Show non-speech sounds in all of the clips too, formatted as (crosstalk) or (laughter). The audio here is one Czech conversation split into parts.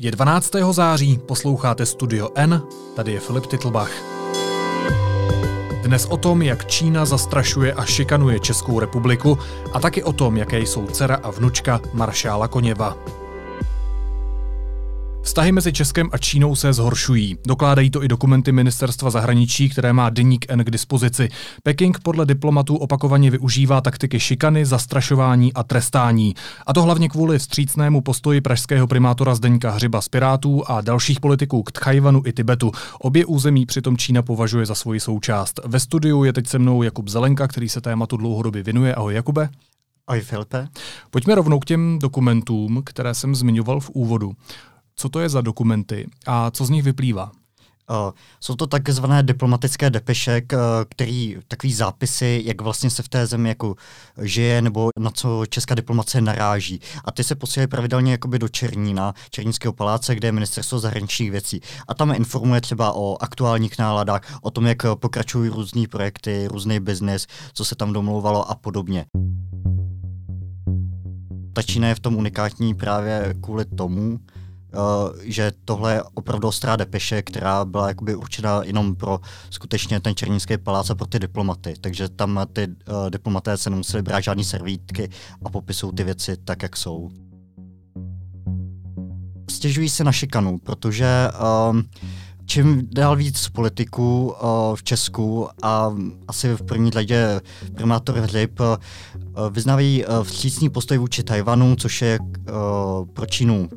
Je 12. září, posloucháte Studio N, tady je Filip Titlbach. Dnes o tom, jak Čína zastrašuje a šikanuje Českou republiku a taky o tom, jaké jsou dcera a vnučka maršála Koněva. Vztahy mezi Českem a Čínou se zhoršují. Dokládají to i dokumenty ministerstva zahraničí, které má deník N k dispozici. Peking podle diplomatů opakovaně využívá taktiky šikany, zastrašování a trestání. A to hlavně kvůli vstřícnému postoji pražského primátora Zdeňka Hřiba z Pirátů a dalších politiků k Tchajvanu i Tibetu. Obě území přitom Čína považuje za svoji součást. Ve studiu je teď se mnou Jakub Zelenka, který se tématu dlouhodobě věnuje. Ahoj Jakube. Ahoj Filipe. Pojďme rovnou k těm dokumentům, které jsem zmiňoval v úvodu co to je za dokumenty a co z nich vyplývá? Uh, jsou to takzvané diplomatické depešek, uh, který takový zápisy, jak vlastně se v té zemi jako žije nebo na co česká diplomacie naráží. A ty se posílají pravidelně jakoby do Černína, Černínského paláce, kde je ministerstvo zahraničních věcí. A tam informuje třeba o aktuálních náladách, o tom, jak pokračují různé projekty, různý biznis, co se tam domlouvalo a podobně. Ta Čína je v tom unikátní právě kvůli tomu, že tohle je opravdu ostrá depeše, která byla jakoby určena jenom pro skutečně ten Černínský palác a pro ty diplomaty. Takže tam ty uh, diplomaté se nemuseli brát žádný servítky a popisují ty věci tak, jak jsou. Stěžují se na šikanu, protože um, čím dál víc politiků uh, v Česku a asi v první řadě primátor Hřib uh, vyznávají uh, vstřícný postoj vůči Tajvanu, což je uh, pro Čínu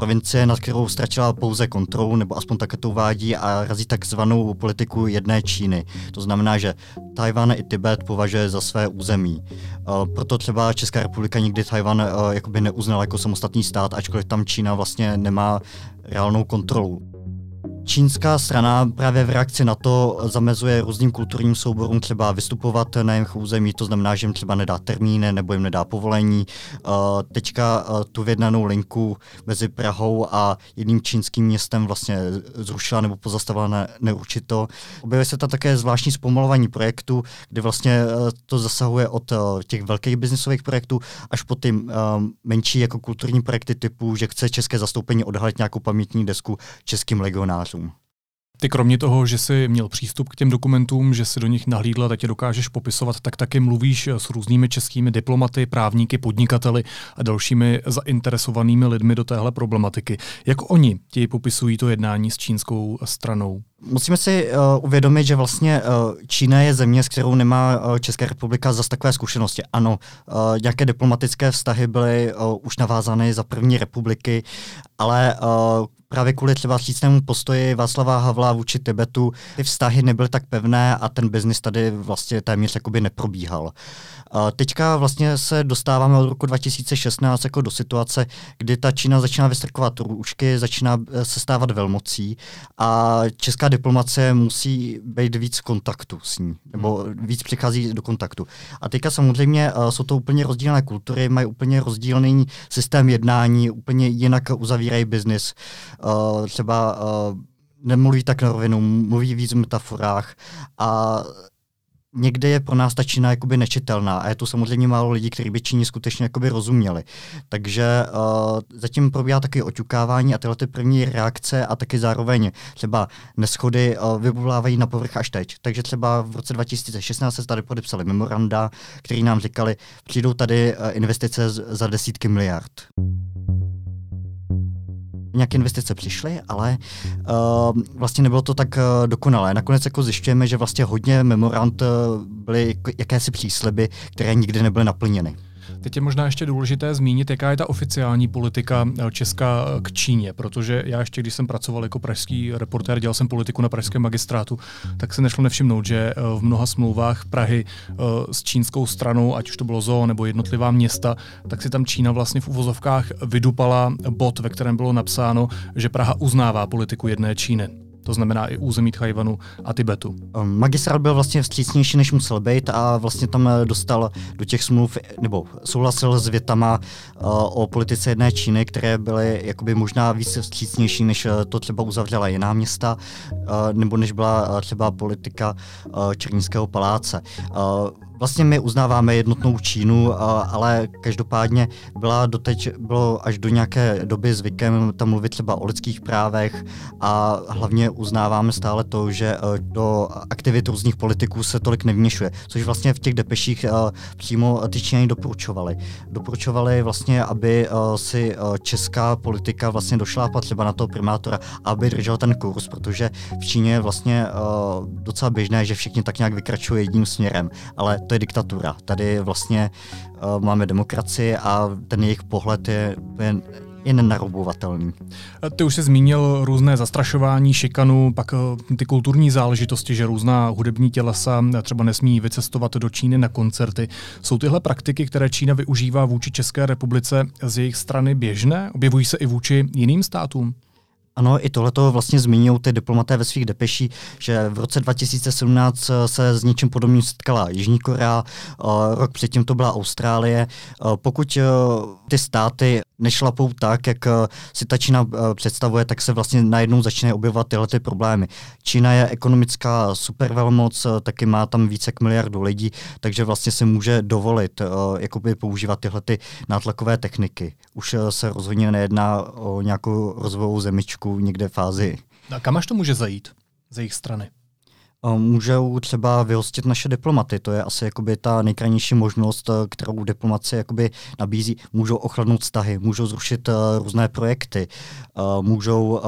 provincie, nad kterou ztratila pouze kontrolu, nebo aspoň také to uvádí a razí takzvanou politiku jedné Číny. To znamená, že Tajvan i Tibet považuje za své území. Uh, proto třeba Česká republika nikdy Tajvan uh, jakoby neuznala jako samostatný stát, ačkoliv tam Čína vlastně nemá reálnou kontrolu. Čínská strana právě v reakci na to zamezuje různým kulturním souborům třeba vystupovat na jejich území, to znamená, že jim třeba nedá termíny nebo jim nedá povolení. Uh, teďka uh, tu vyjednanou linku mezi Prahou a jedním čínským městem vlastně zrušila nebo pozastavila na neurčito. Objevuje se tam také zvláštní zpomalování projektu, kdy vlastně uh, to zasahuje od těch velkých biznisových projektů až po ty menší jako kulturní projekty typu, že chce české zastoupení odhalit nějakou pamětní desku českým legionářům. Ty kromě toho, že jsi měl přístup k těm dokumentům, že si do nich nahlídla, tak je dokážeš popisovat, tak taky mluvíš s různými českými diplomaty, právníky, podnikateli a dalšími zainteresovanými lidmi do téhle problematiky. Jak oni ti popisují to jednání s čínskou stranou? Musíme si uh, uvědomit, že vlastně uh, Čína je země, s kterou nemá uh, Česká republika zase takové zkušenosti. Ano, uh, nějaké diplomatické vztahy byly uh, už navázány za první republiky, ale uh, právě kvůli třeba vstřícnému postoji Václava Havla vůči Tibetu ty vztahy nebyly tak pevné a ten biznis tady vlastně téměř jakoby neprobíhal. Teďka vlastně se dostáváme od roku 2016 jako do situace, kdy ta Čína začíná vystrkovat růžky, začíná eh, se stávat velmocí a česká diplomacie musí být víc v kontaktu s ní, nebo víc přichází do kontaktu. A teďka samozřejmě uh, jsou to úplně rozdílné kultury, mají úplně rozdílný systém jednání, úplně jinak uzavírají biznis. Uh, třeba uh, nemluví tak na rovinu, mluví víc v metaforách a někde je pro nás ta Čína jakoby nečitelná a je tu samozřejmě málo lidí, kteří by Číně skutečně jakoby rozuměli. Takže uh, zatím probíhá taky oťukávání a tyhle ty první reakce a taky zároveň třeba neschody uh, vyvolávají na povrch až teď. Takže třeba v roce 2016 se tady podepsali memoranda, který nám říkali, přijdou tady investice za desítky miliard nějaké investice přišly, ale uh, vlastně nebylo to tak uh, dokonalé. Nakonec jako zjišťujeme, že vlastně hodně memorand uh, byly jakési přísliby, které nikdy nebyly naplněny. Teď je možná ještě důležité zmínit, jaká je ta oficiální politika eh, Česka eh, k Číně, protože já ještě, když jsem pracoval jako pražský reportér, dělal jsem politiku na pražském magistrátu, tak se nešlo nevšimnout, že eh, v mnoha smlouvách Prahy s čínskou stranou, ať už to bylo zoo nebo jednotlivá města, tak si tam Čína vlastně v uvozovkách vydupala bod, ve kterém bylo napsáno, že Praha uznává politiku jedné Číny to znamená i území Tchajvanu a Tibetu. Um, magistrát byl vlastně vstřícnější, než musel být a vlastně tam eh, dostal do těch smluv, nebo souhlasil s větama uh, o politice jedné Číny, které byly jakoby možná víc vstřícnější, než eh, to třeba uzavřela jiná města, nebo než byla třeba politika Černínského paláce. Vlastně my uznáváme jednotnou Čínu, ale každopádně byla doteď, bylo až do nějaké doby zvykem tam mluvit třeba o lidských právech a hlavně uznáváme stále to, že do aktivit různých politiků se tolik nevměšuje, což vlastně v těch depeších přímo ty Číňani doporučovali. Doporučovali vlastně, aby si česká politika vlastně došlápla třeba na toho primátora, aby držel ten kurz, protože v Číně je vlastně docela běžné, že všichni tak nějak vykračují jedním směrem, ale to je diktatura. Tady vlastně uh, máme demokracii a ten jejich pohled je, je je nenarobovatelný. Ty už jsi zmínil různé zastrašování, šikanu, pak eh, ty kulturní záležitosti, že různá hudební tělesa třeba nesmí vycestovat do Číny na koncerty. Jsou tyhle praktiky, které Čína využívá vůči České republice z jejich strany běžné? Objevují se i vůči jiným státům? Ano, i tohle to vlastně zmiňují ty diplomaté ve svých depeší, že v roce 2017 eh, se s něčím podobným setkala Jižní Korea, eh, rok předtím to byla Austrálie. Eh, pokud ty státy nešlapou tak, jak si ta Čína představuje, tak se vlastně najednou začínají objevovat tyhle ty problémy. Čína je ekonomická supervelmoc, taky má tam více k miliardu lidí, takže vlastně se může dovolit jakoby používat tyhle ty nátlakové techniky. Už se rozhodně nejedná o nějakou rozvojovou zemičku, nějakou někde fázi. A kam až to může zajít z jejich strany? Můžou třeba vyhostit naše diplomaty, to je asi jakoby ta nejkrajnější možnost, kterou diplomacie jakoby nabízí. Můžou ochladnout vztahy, můžou zrušit uh, různé projekty, uh, můžou uh,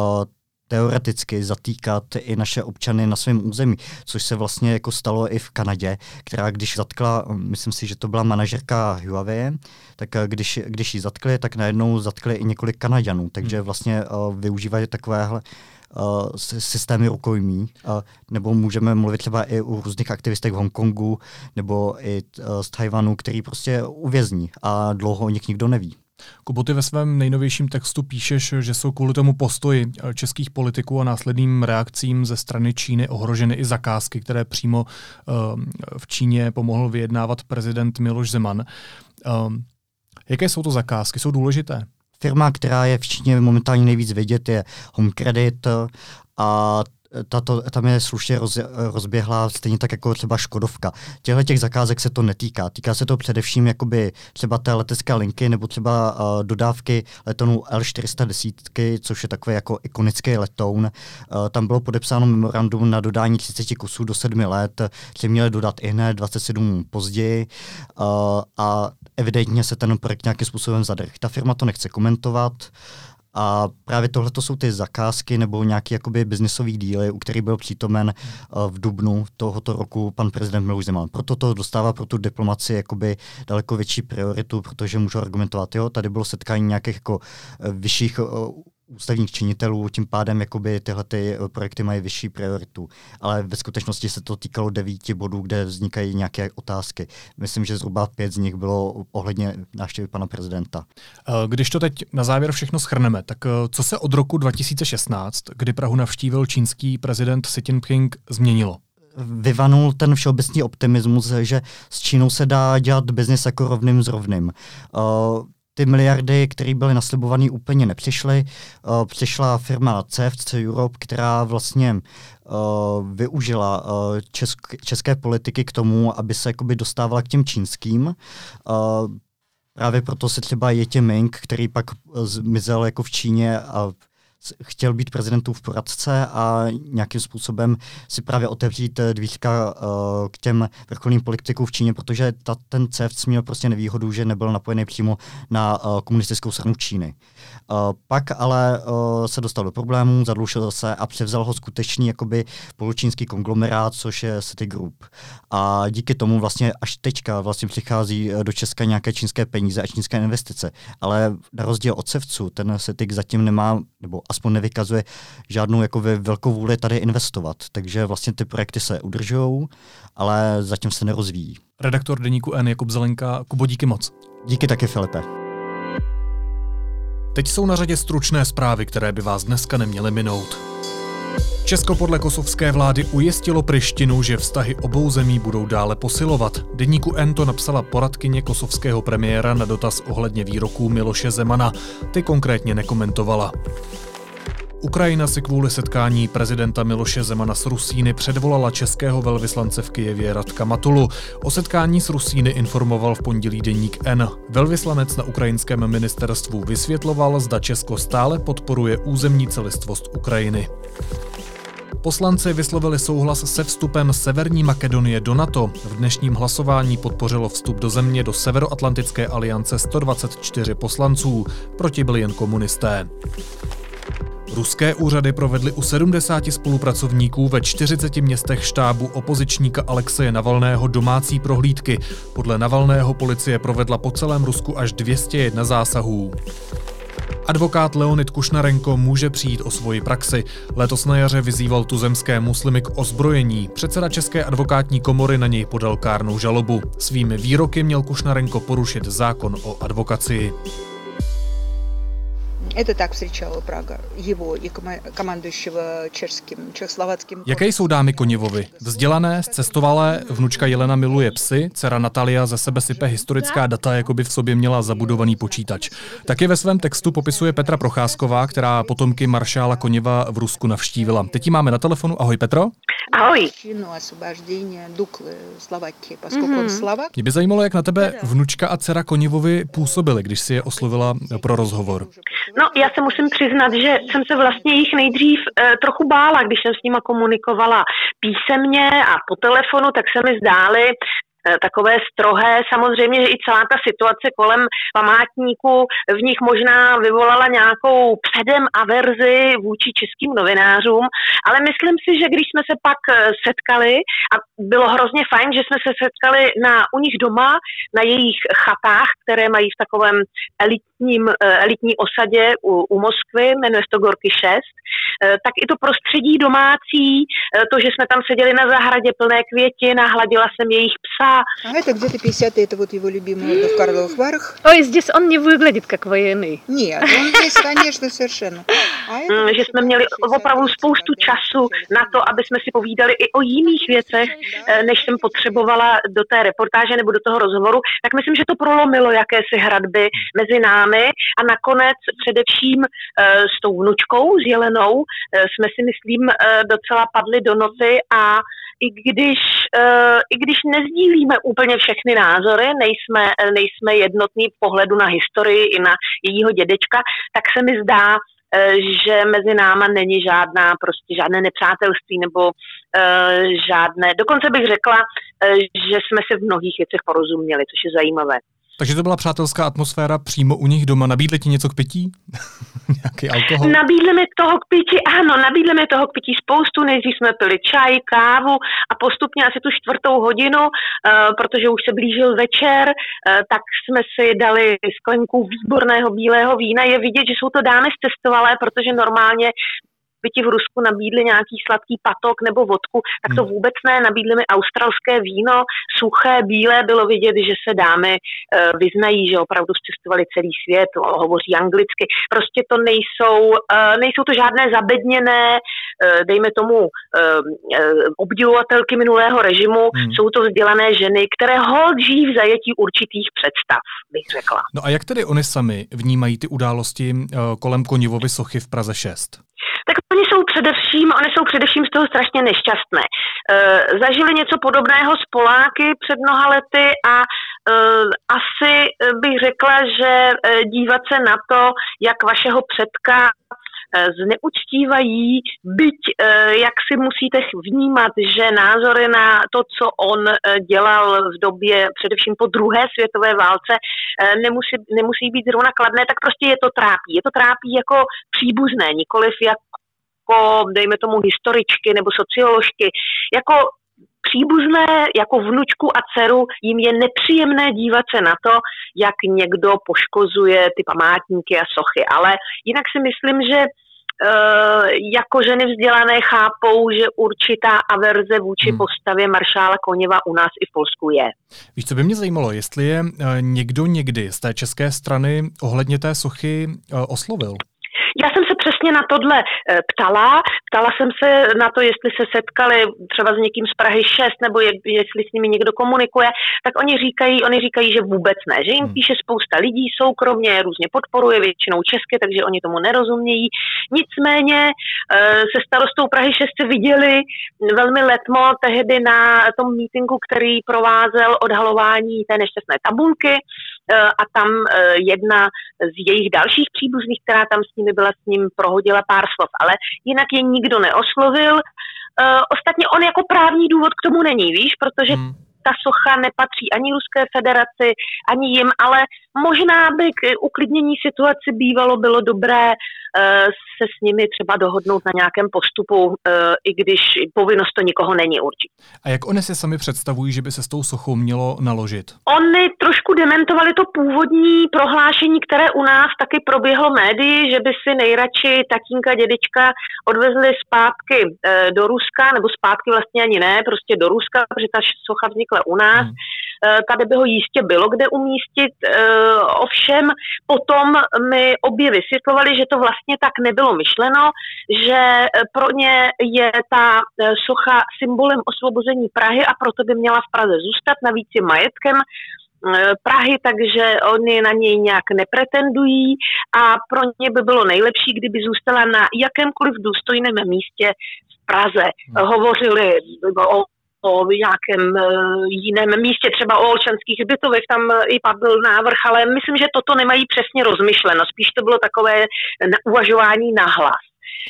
teoreticky zatýkat i naše občany na svém území, což se vlastně jako stalo i v Kanadě, která když zatkla, myslím si, že to byla manažerka Huawei, tak když, když ji zatkli, tak najednou zatkli i několik Kanaďanů, takže hmm. vlastně uh, využívají takovéhle uh, systémy rukojmí, uh, nebo můžeme mluvit třeba i o různých aktivistech v Hongkongu, nebo i uh, z Tajvanu, který prostě uvězní a dlouho o nich nikdo neví. Kubo, ty ve svém nejnovějším textu píšeš, že jsou kvůli tomu postoji eh, českých politiků a následným reakcím ze strany Číny ohroženy i zakázky, které přímo uh, v Číně pomohl vyjednávat prezident Miloš Zeman. Uh, jaké jsou to zakázky? Jsou důležité? Firma, která je v Číně momentálně nejvíc vidět, je Home Credit a tato, tam je slušně roz, rozběhlá, stejně tak jako třeba Škodovka. Těchto těch zakázek se to netýká. Týká se to především jakoby třeba té letecké linky nebo třeba uh, dodávky letonu L410, což je takový jako ikonický letoun. Uh, tam bylo podepsáno memorandum na dodání 30 kusů do 7 let, že měli dodat i hned 27 později uh, a evidentně se ten projekt nějakým způsobem zadrh. Ta firma to nechce komentovat. Uh, a právě tohle jsou ty zakázky nebo nějaký jakoby biznisový díly, u kterých byl přítomen uh, v dubnu tohoto roku pan prezident Miloš Zeman. Proto to dostává pro tu diplomaci jakoby daleko větší prioritu, protože můžu argumentovat, jo, tady bylo setkání nějakých jako uh, vyšších uh, ústavních činitelů, tím pádem jakoby tyhle ty eh, projekty mají vyšší prioritu. Ale ve skutečnosti se to týkalo devíti bodů, kde vznikají nějaké otázky. Myslím, že zhruba pět z nich bylo ohledně návštěvy pana prezidenta. Eh, když to teď na závěr všechno schrneme, tak eh, co se od roku 2016, kdy Prahu navštívil čínský prezident Xi Jinping, změnilo? vyvanul ten všeobecný optimismus, že s Čínou se dá dělat biznis jako rovným s rovným. Uh, ty miliardy, které byly naslibované, úplně nepřišly. Uh, přišla firma CFC Europe, která vlastně uh, využila uh, česk- české politiky k tomu, aby se jakoby dostávala k těm čínským. Právě proto se třeba Jetě Ming, který pak zmizel jako v Číně a chtěl být prezidentův poradce a nějakým způsobem si právě otevřít eh, dvířka uh, k těm vrcholným politikům v Číně, protože ta, ten CEFC měl prostě nevýhodu, že nebyl napojený přímo na uh, komunistickou stranu Číny. Uh, pak ale se dostal do problémů, zadlušil se a převzal ho skutečný jakoby poločínský konglomerát, což je Citigroup. A díky tomu vlastně až teďka vlastně přichází do Česka nějaké čínské peníze a čínské investice. Ale na rozdíl od Cevcu, ten Citig zatím nemá, nebo aspoň nevykazuje žádnou jako velkou vůli tady investovat. Takže vlastně ty projekty se udržují, ale zatím se nerozvíjí. Redaktor deníku N Jakub Zelenka, Kubo, díky moc. Díky taky, Filipe. Teď jsou na řadě stručné zprávy, které by vás dneska neměly minout. Česko podle kosovské vlády ujistilo Prištinu, že vztahy obou zemí budou dále posilovat. Deníku N to napsala poradkyně kosovského premiéra na dotaz ohledně výroků Miloše Zemana. Ty konkrétně nekomentovala. Ukrajina si kvůli setkání prezidenta Miloše Zemana s Rusíny předvolala českého velvyslance v Kijevě Radka Matulu. O setkání s Rusíny informoval v pondělí deník N. Velvyslanec na ukrajinském ministerstvu vysvětloval, zda Česko stále podporuje územní celistvost Ukrajiny. Poslanci vyslovili souhlas se vstupem Severní Makedonie do NATO. V dnešním hlasování podpořilo vstup do země do Severoatlantické aliance 124 poslanců, proti byli jen komunisté. Ruské úřady provedly u 70 spolupracovníků ve 40 městech štábu opozičníka Alexeje Navalného domácí prohlídky. Podle Navalného policie provedla po celém Rusku až 201 zásahů. Advokát Leonid Kušnarenko může přijít o svoji praxi. Letos na jaře vyzýval tuzemské muslimy k ozbrojení. Předseda České advokátní komory na něj podal kárnou žalobu. Svými výroky měl Kušnarenko porušit zákon o advokacii. Это так встречала Прага его и командующего чешскým, čechoslovackým. Jaké jsou dámy Koněvovi? Vzdělané, cestovalé, vnučka Jelena miluje psy, dcera Natalia ze sebe sype historická data, jako by v sobě měla zabudovaný počítač. Taky ve svém textu popisuje Petra Procházková, která potomky maršála Koněva v Rusku navštívila. Teď ji máme na telefonu. Ahoj Petro. Ahoj. Mě by zajímalo, jak na tebe vnučka a dcera Koněvovi působily, když si je oslovila pro rozhovor. No, já se musím přiznat, že jsem se vlastně jich nejdřív e, trochu bála, když jsem s nima komunikovala písemně a po telefonu, tak se mi zdály Eh, takové strohé. Samozřejmě, že i celá ta situace kolem památníku v nich možná vyvolala nějakou předem averzi vůči českým novinářům, ale myslím si, že když jsme se pak eh, setkali, a bylo hrozně fajn, že jsme se setkali na, u nich doma, na jejich chatách, které mají v takovém elitním, eh, elitní osadě u, u Moskvy, jmenuje se to Gorky 6, tak i to prostředí domácí, to, že jsme tam seděli na zahradě plné květin a hladila jsem jejich psa, А это где-то 50 это вот его любимый в Карловых Варах. Ой, здесь он не выглядит как военный. Нет, он здесь, конечно, совершенно. A že jsme měli opravdu spoustu času na to, aby jsme si povídali i o jiných věcech, eh, než jsem potřebovala do té reportáže nebo do toho rozhovoru, tak myslím, že to prolomilo jakési hradby mezi námi a nakonec především eh, s tou vnučkou, s Jelenou, eh, jsme si myslím docela padli do noty a i když, i když nezdílíme úplně všechny názory, nejsme, nejsme jednotní v pohledu na historii i na jejího dědečka, tak se mi zdá, že mezi náma není žádná, prostě žádné nepřátelství nebo uh, žádné, dokonce bych řekla, uh, že jsme se v mnohých věcech porozuměli, což je zajímavé. Takže to byla přátelská atmosféra přímo u nich doma. Nabídli ti něco k pití? (laughs) Nějaký alkohol? Nabídli mi toho k pití, ano, nabídli mi toho k pití spoustu. Nejdřív jsme pili čaj, kávu a postupně asi tu čtvrtou hodinu, uh, protože už se blížil večer, uh, tak jsme si dali sklenku výborného bílého vína. Je vidět, že jsou to dámy zcestovalé, protože normálně by ti v Rusku nabídli nějaký sladký patok nebo vodku, tak to hmm. vůbec ne, nabídli mi australské víno, suché, bílé, bylo vidět, že se dámy uh, vyznají, že opravdu cestovali celý svět, hovoří anglicky, prostě to nejsou, uh, nejsou to žádné zabedněné, uh, dejme tomu, obdivovatelky minulého režimu, hmm. jsou to vzdělané ženy, které hold žijí v zajetí určitých představ, bych řekla. No a jak tedy oni sami vnímají ty události kolem Konivovy sochy v Praze 6? Tak oni jsou především, oni jsou především z toho strašně nešťastné. E, zažili něco podobného s Poláky před mnoha lety a e, asi bych řekla, že e, dívat se na to, jak vašeho předka e, zneuctívají, byť jak si musíte vnímat, že názory na to, co on dělal v době především po druhé světové válce, nemusí, nemusí být zrovna kladné, tak prostě je to trápí. Je to trápí jako příbuzné, nikoliv jak jako, dejme tomu, historičky nebo socioložky, jako příbuzné jako vnučku a dceru jim je nepříjemné dívat se na to, jak někdo poškozuje ty památníky a sochy. Ale jinak si myslím, že Uh, jako ženy vzdělané chápou, že určitá averze vůči hmm. postavě maršála Koněva u nás i v Polsku je. Víš, co by mě zajímalo, jestli je uh, někdo někdy z té české strany ohledně té sochy uh, oslovil? Já jsem se přesně na tohle eh, ptala. ptala jsem se na to, jestli se setkali třeba s někým z Prahy 6, nebo je, jestli s nimi někdo komunikuje, tak oni říkají, oni říkají, že vůbec ne, že jim hmm. píše spousta lidí soukromně, různě podporuje, většinou česky, takže oni tomu nerozumějí. Nicméně eh, se starostou Prahy 6 viděli velmi letmo tehdy na tom mítingu, který provázel odhalování té nešťastné tabulky a tam eh, jedna z jejich dalších příbuzných, která tam s nimi byla, s ním prohodila pár slov, ale jinak je nikdo neoslovil. Ostatně on jako právní důvod k tomu není, víš, protože hmm. ta socha nepatří ani Ruské federaci, ani jim, ale možná by k uklidnění situaci bývalo bylo dobré uh, se s nimi třeba dohodnout na nějakém postupu, uh, i když povinnost to nikoho není určitě. A jak oni si sami představují, že by se s tou sochou mělo naložit? Oni trošku dementovali to původní prohlášení, které u nás taky proběhlo médii, že by si nejradši tatínka, dědečka odvezli zpátky uh, do Ruska, nebo zpátky vlastně ani ne, prostě do Ruska, protože ta socha vznikla u nás. Hmm. Tady by ho jistě bylo kde umístit. Ovšem potom mi obě vysvětlovali, že to vlastně tak nebylo myšleno, že pro ně je ta socha symbolem osvobození Prahy a proto by měla v Praze zůstat, navíc je majetkem Prahy, takže oni na něj nějak nepretendují a pro ně by bylo nejlepší, kdyby zůstala na jakémkoliv důstojném místě v Praze. Hmm. Hovořili o o nějakém e, jiném místě, třeba o Olšanských bytovech, tam i padl návrh, ale myslím, že toto nemají přesně rozmyšleno. Spíš to bylo takové uvažování na hlas.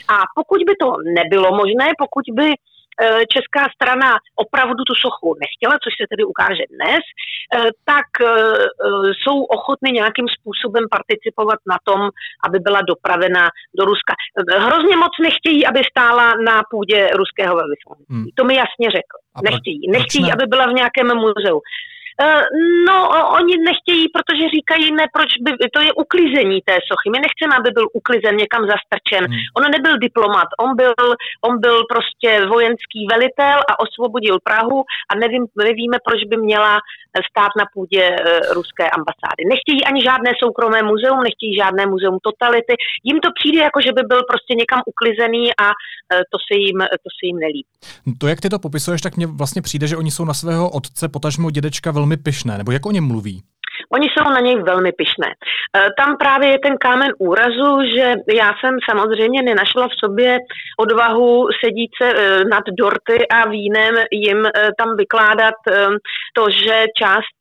A pokud by to nebylo možné, pokud by česká strana opravdu tu sochu nechtěla, což se tedy ukáže dnes, eh, tak eh, jsou ochotny nějakým způsobem participovat na tom, aby byla dopravena do Ruska. Hrozně moc nechtějí, aby stála na půdě ruského velvyslanectví. Hmm. To mi jasně řekl. Nechtějí. Nechtějí, aby byla v nějakém muzeu. Eh, no, oni nechtějí, protože říkají, ne, proč by, to je uklizení té sochy. My nechceme, aby byl uklizen, někam zastrčen. Hmm. On nebyl diplomat, on byl, on byl prostě vojenský velitel a osvobodil Prahu a nevím, nevíme, proč by měla stát na půdě uh, ruské ambasády. Nechtějí ani žádné soukromé muzeum, nechtějí žádné muzeum totality. Jim to přijde jako, že by byl prostě někam uklizený a uh, to, se jim, to se jim nelíbí. To, jak ty to popisuješ, tak mně vlastně přijde, že oni jsou na svého otce, potažmo dědečka velmi pyšné, nebo jak o něm mluví? Oni jsou na něj velmi pyšné. E, tam právě je ten kámen úrazu, že já jsem samozřejmě nenašla v sobě odvahu sedít se e, nad dorty a vínem jim e, tam vykládat to, že část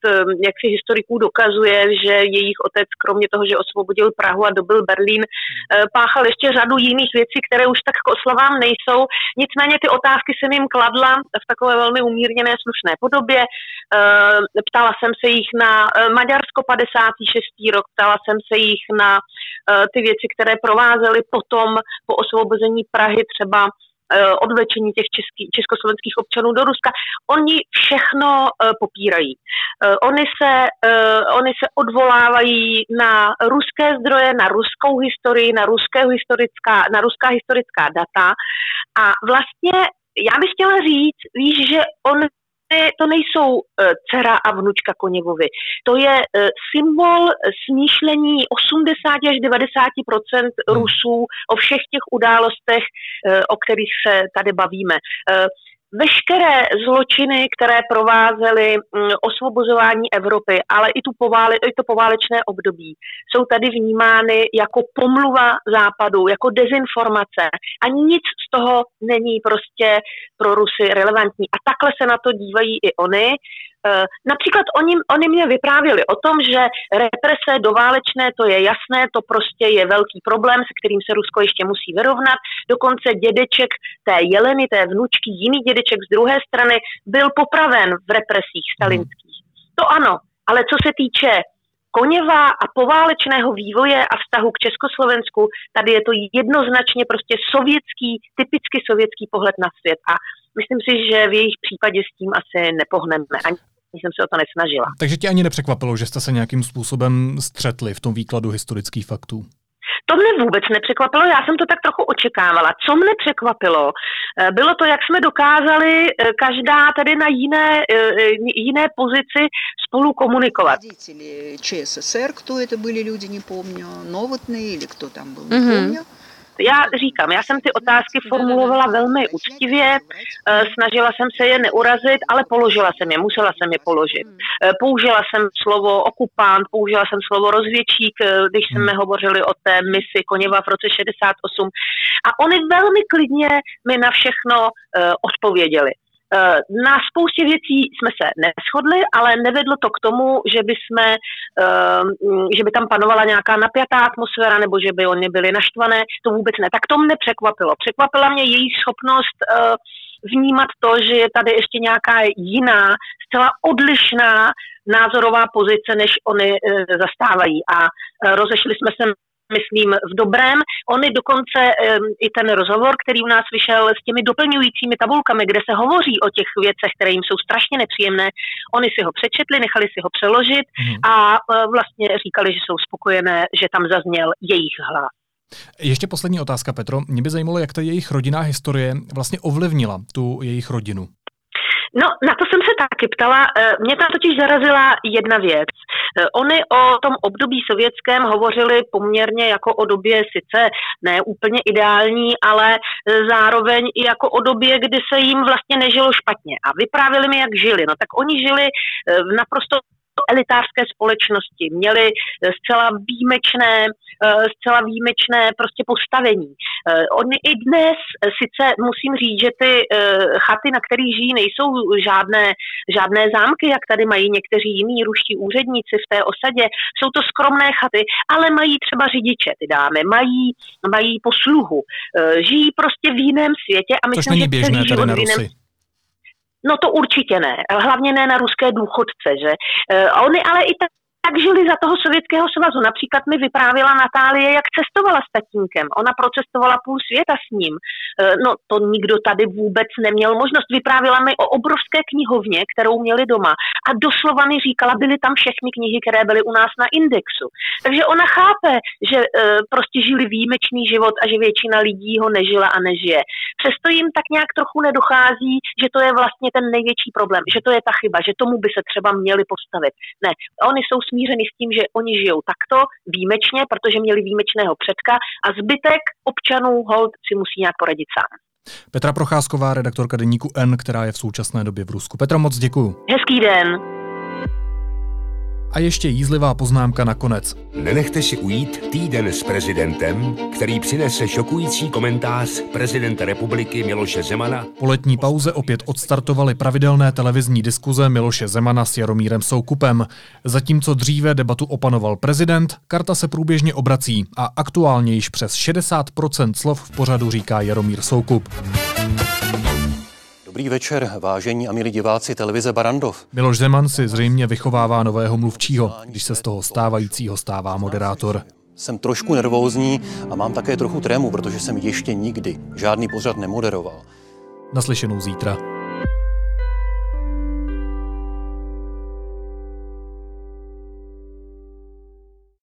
jak si historiků dokazuje, že jejich otec, kromě toho, že osvobodil Prahu a dobil Berlín, páchal ještě řadu jiných věcí, které už tak k oslavám nejsou. Nicméně ty otázky jsem jim kladla v takové velmi umírněné slušné podobě. Ptala jsem se jich na Maďarsko 56. rok, ptala jsem se jich na uh, ty věci, které provázely potom po osvobození Prahy třeba uh, odvlečení těch český, československých občanů do Ruska. Oni všechno uh, popírají. Uh, oni, se, uh, oni se odvolávají na ruské zdroje, na ruskou historii, na, ruské historická, na ruská historická data a vlastně já bych chtěla říct, víš, že on to nejsou uh, dcera a vnučka Koněvovi. To je uh, symbol smýšlení 80 až 90 hmm. Rusů o všech těch událostech, uh, o kterých se tady bavíme. Veškeré zločiny, které provázely mm, osvobozování Evropy, ale i, tu povále, i to poválečné období, jsou tady vnímány jako pomluva západu, jako dezinformace a nic z toho není prostě pro Rusy relevantní. A takhle se na to dívají i oni například oni, oni mě vyprávěli o tom, že represe doválečné, to je jasné, to prostě je velký problém, se kterým se Rusko ještě musí vyrovnat. Dokonce dědeček té Jeleny, té vnučky, jiný dědeček z druhé strany, byl popraven v represích stalinských. To ano, ale co se týče Koněva a poválečného vývoje a vztahu k Československu, tady je to jednoznačně prostě sovětský, typicky sovětský pohled na svět a myslím si, že v jejich případě s tím asi nepohneme. Ani jsem se o to nesnažila. Takže tě ani nepřekvapilo, že jste se nějakým způsobem střetli v tom výkladu historických faktů? To mne vůbec nepřekvapilo, já jsem to tak trochu očekávala. Co mne překvapilo, eh, bylo to, jak jsme dokázali eh, každá tady na jiné, eh, jiné pozici spolu komunikovat. Řediteli ČSSR, kdo to byli lidi, nepomňu, novotný, nebo kdo tam byl, nepomňu. Mm-hmm já říkám, já jsem ty otázky formulovala velmi úctivě, eh, snažila jsem se je neurazit, ale položila jsem je, musela jsem je položit. Eh, použila jsem slovo okupant, použila jsem slovo rozvědčík, eh, když jsme hmm. hovořili o té misi Koněva v roce 68. A oni velmi klidně mi na všechno odpověděli. Eh, na spoustě věcí jsme se neschodli, ale nevedlo to k tomu, že by, jsme, eh, že by tam panovala nějaká napjatá atmosféra nebo že by oni byli naštvané. To vůbec ne. Tak to mne překvapilo. Překvapila mě její schopnost eh, vnímat to, že je tady ještě nějaká jiná, zcela odlišná názorová pozice, než oni zastávají. A rozešli jsme se myslím, v dobrém. Oni dokonce i ten rozhovor, který u nás vyšel s těmi doplňujícími tabulkami, kde se hovoří o těch věcech, které jim jsou strašně nepříjemné, oni si ho přečetli, nechali si ho přeložit hmm. a e, vlastně říkali, že jsou spokojené, že tam zazněl jejich hlas. Ještě poslední otázka, Petro. Mě by zajímalo, jak ta jejich rodinná historie vlastně ovlivnila tu jejich rodinu. No, na to jsem se taky ptala. Eh, mě tam totiž zarazila jedna věc. Eh, oni o tom období sovětském hovořili poměrně jako o době sice ne úplně ideální, ale eh, zároveň i jako o době, kdy se jim vlastně nežilo špatně. A vyprávěli mi, jak žili. No tak oni žili v naprosto elitářské společnosti, měli eh, zcela výjimečné, eh, zcela výjimečné prostě postavení. Eh, oni i dnes sice musím říct, že ty chaty, na kterých žijí, nejsou žádné, žádné zámky, jak tady mají někteří jiní ruští úředníci v té osadě. Jsou to skromné chaty, ale mají třeba řidiče, ty dámy, mají, mají posluhu. Žijí prostě v jiném světě a myslím, Což není běžné tady na Rusy. No to určitě ne, hlavně ne na ruské důchodce, že? E, oni ale i tak tak žili za toho Sovětského svazu. Například mi vyprávěla Natálie, jak cestovala s tatínkem. Ona procestovala půl světa s ním. E, no to nikdo tady vůbec neměl možnost. Vyprávěla mi o obrovské knihovně, kterou měli doma. A doslova mi říkala, byly tam všechny knihy, které byly u nás na indexu. Takže ona chápe, že e, prostě žili výjimečný život a že většina lidí ho nežila a nežije. Přesto jim tak nějak trochu nedochází, že to je vlastně ten největší problém, že to je ta chyba, že tomu by se třeba měli postavit. Ne, oni jsou smířeni s tím, že oni žijou takto výjimečně, protože měli výjimečného předka a zbytek občanů hold si musí nějak poradit sám. Petra Procházková, redaktorka deníku N, která je v současné době v Rusku. Petra, moc děkuju. Hezký den. A ještě jízlivá poznámka nakonec. Nenechte si ujít týden s prezidentem, který přinese šokující komentář prezidenta republiky Miloše Zemana. Po letní pauze opět odstartovaly pravidelné televizní diskuze Miloše Zemana s Jaromírem Soukupem. Zatímco dříve debatu opanoval prezident, karta se průběžně obrací a aktuálně již přes 60% slov v pořadu říká Jaromír Soukup. Dobrý večer, vážení a milí diváci televize Barandov. Miloš Zeman si zřejmě vychovává nového mluvčího, když se z toho stávajícího stává moderátor. Jsem trošku nervózní a mám také trochu trému, protože jsem ještě nikdy žádný pořad nemoderoval. Naslyšenou zítra.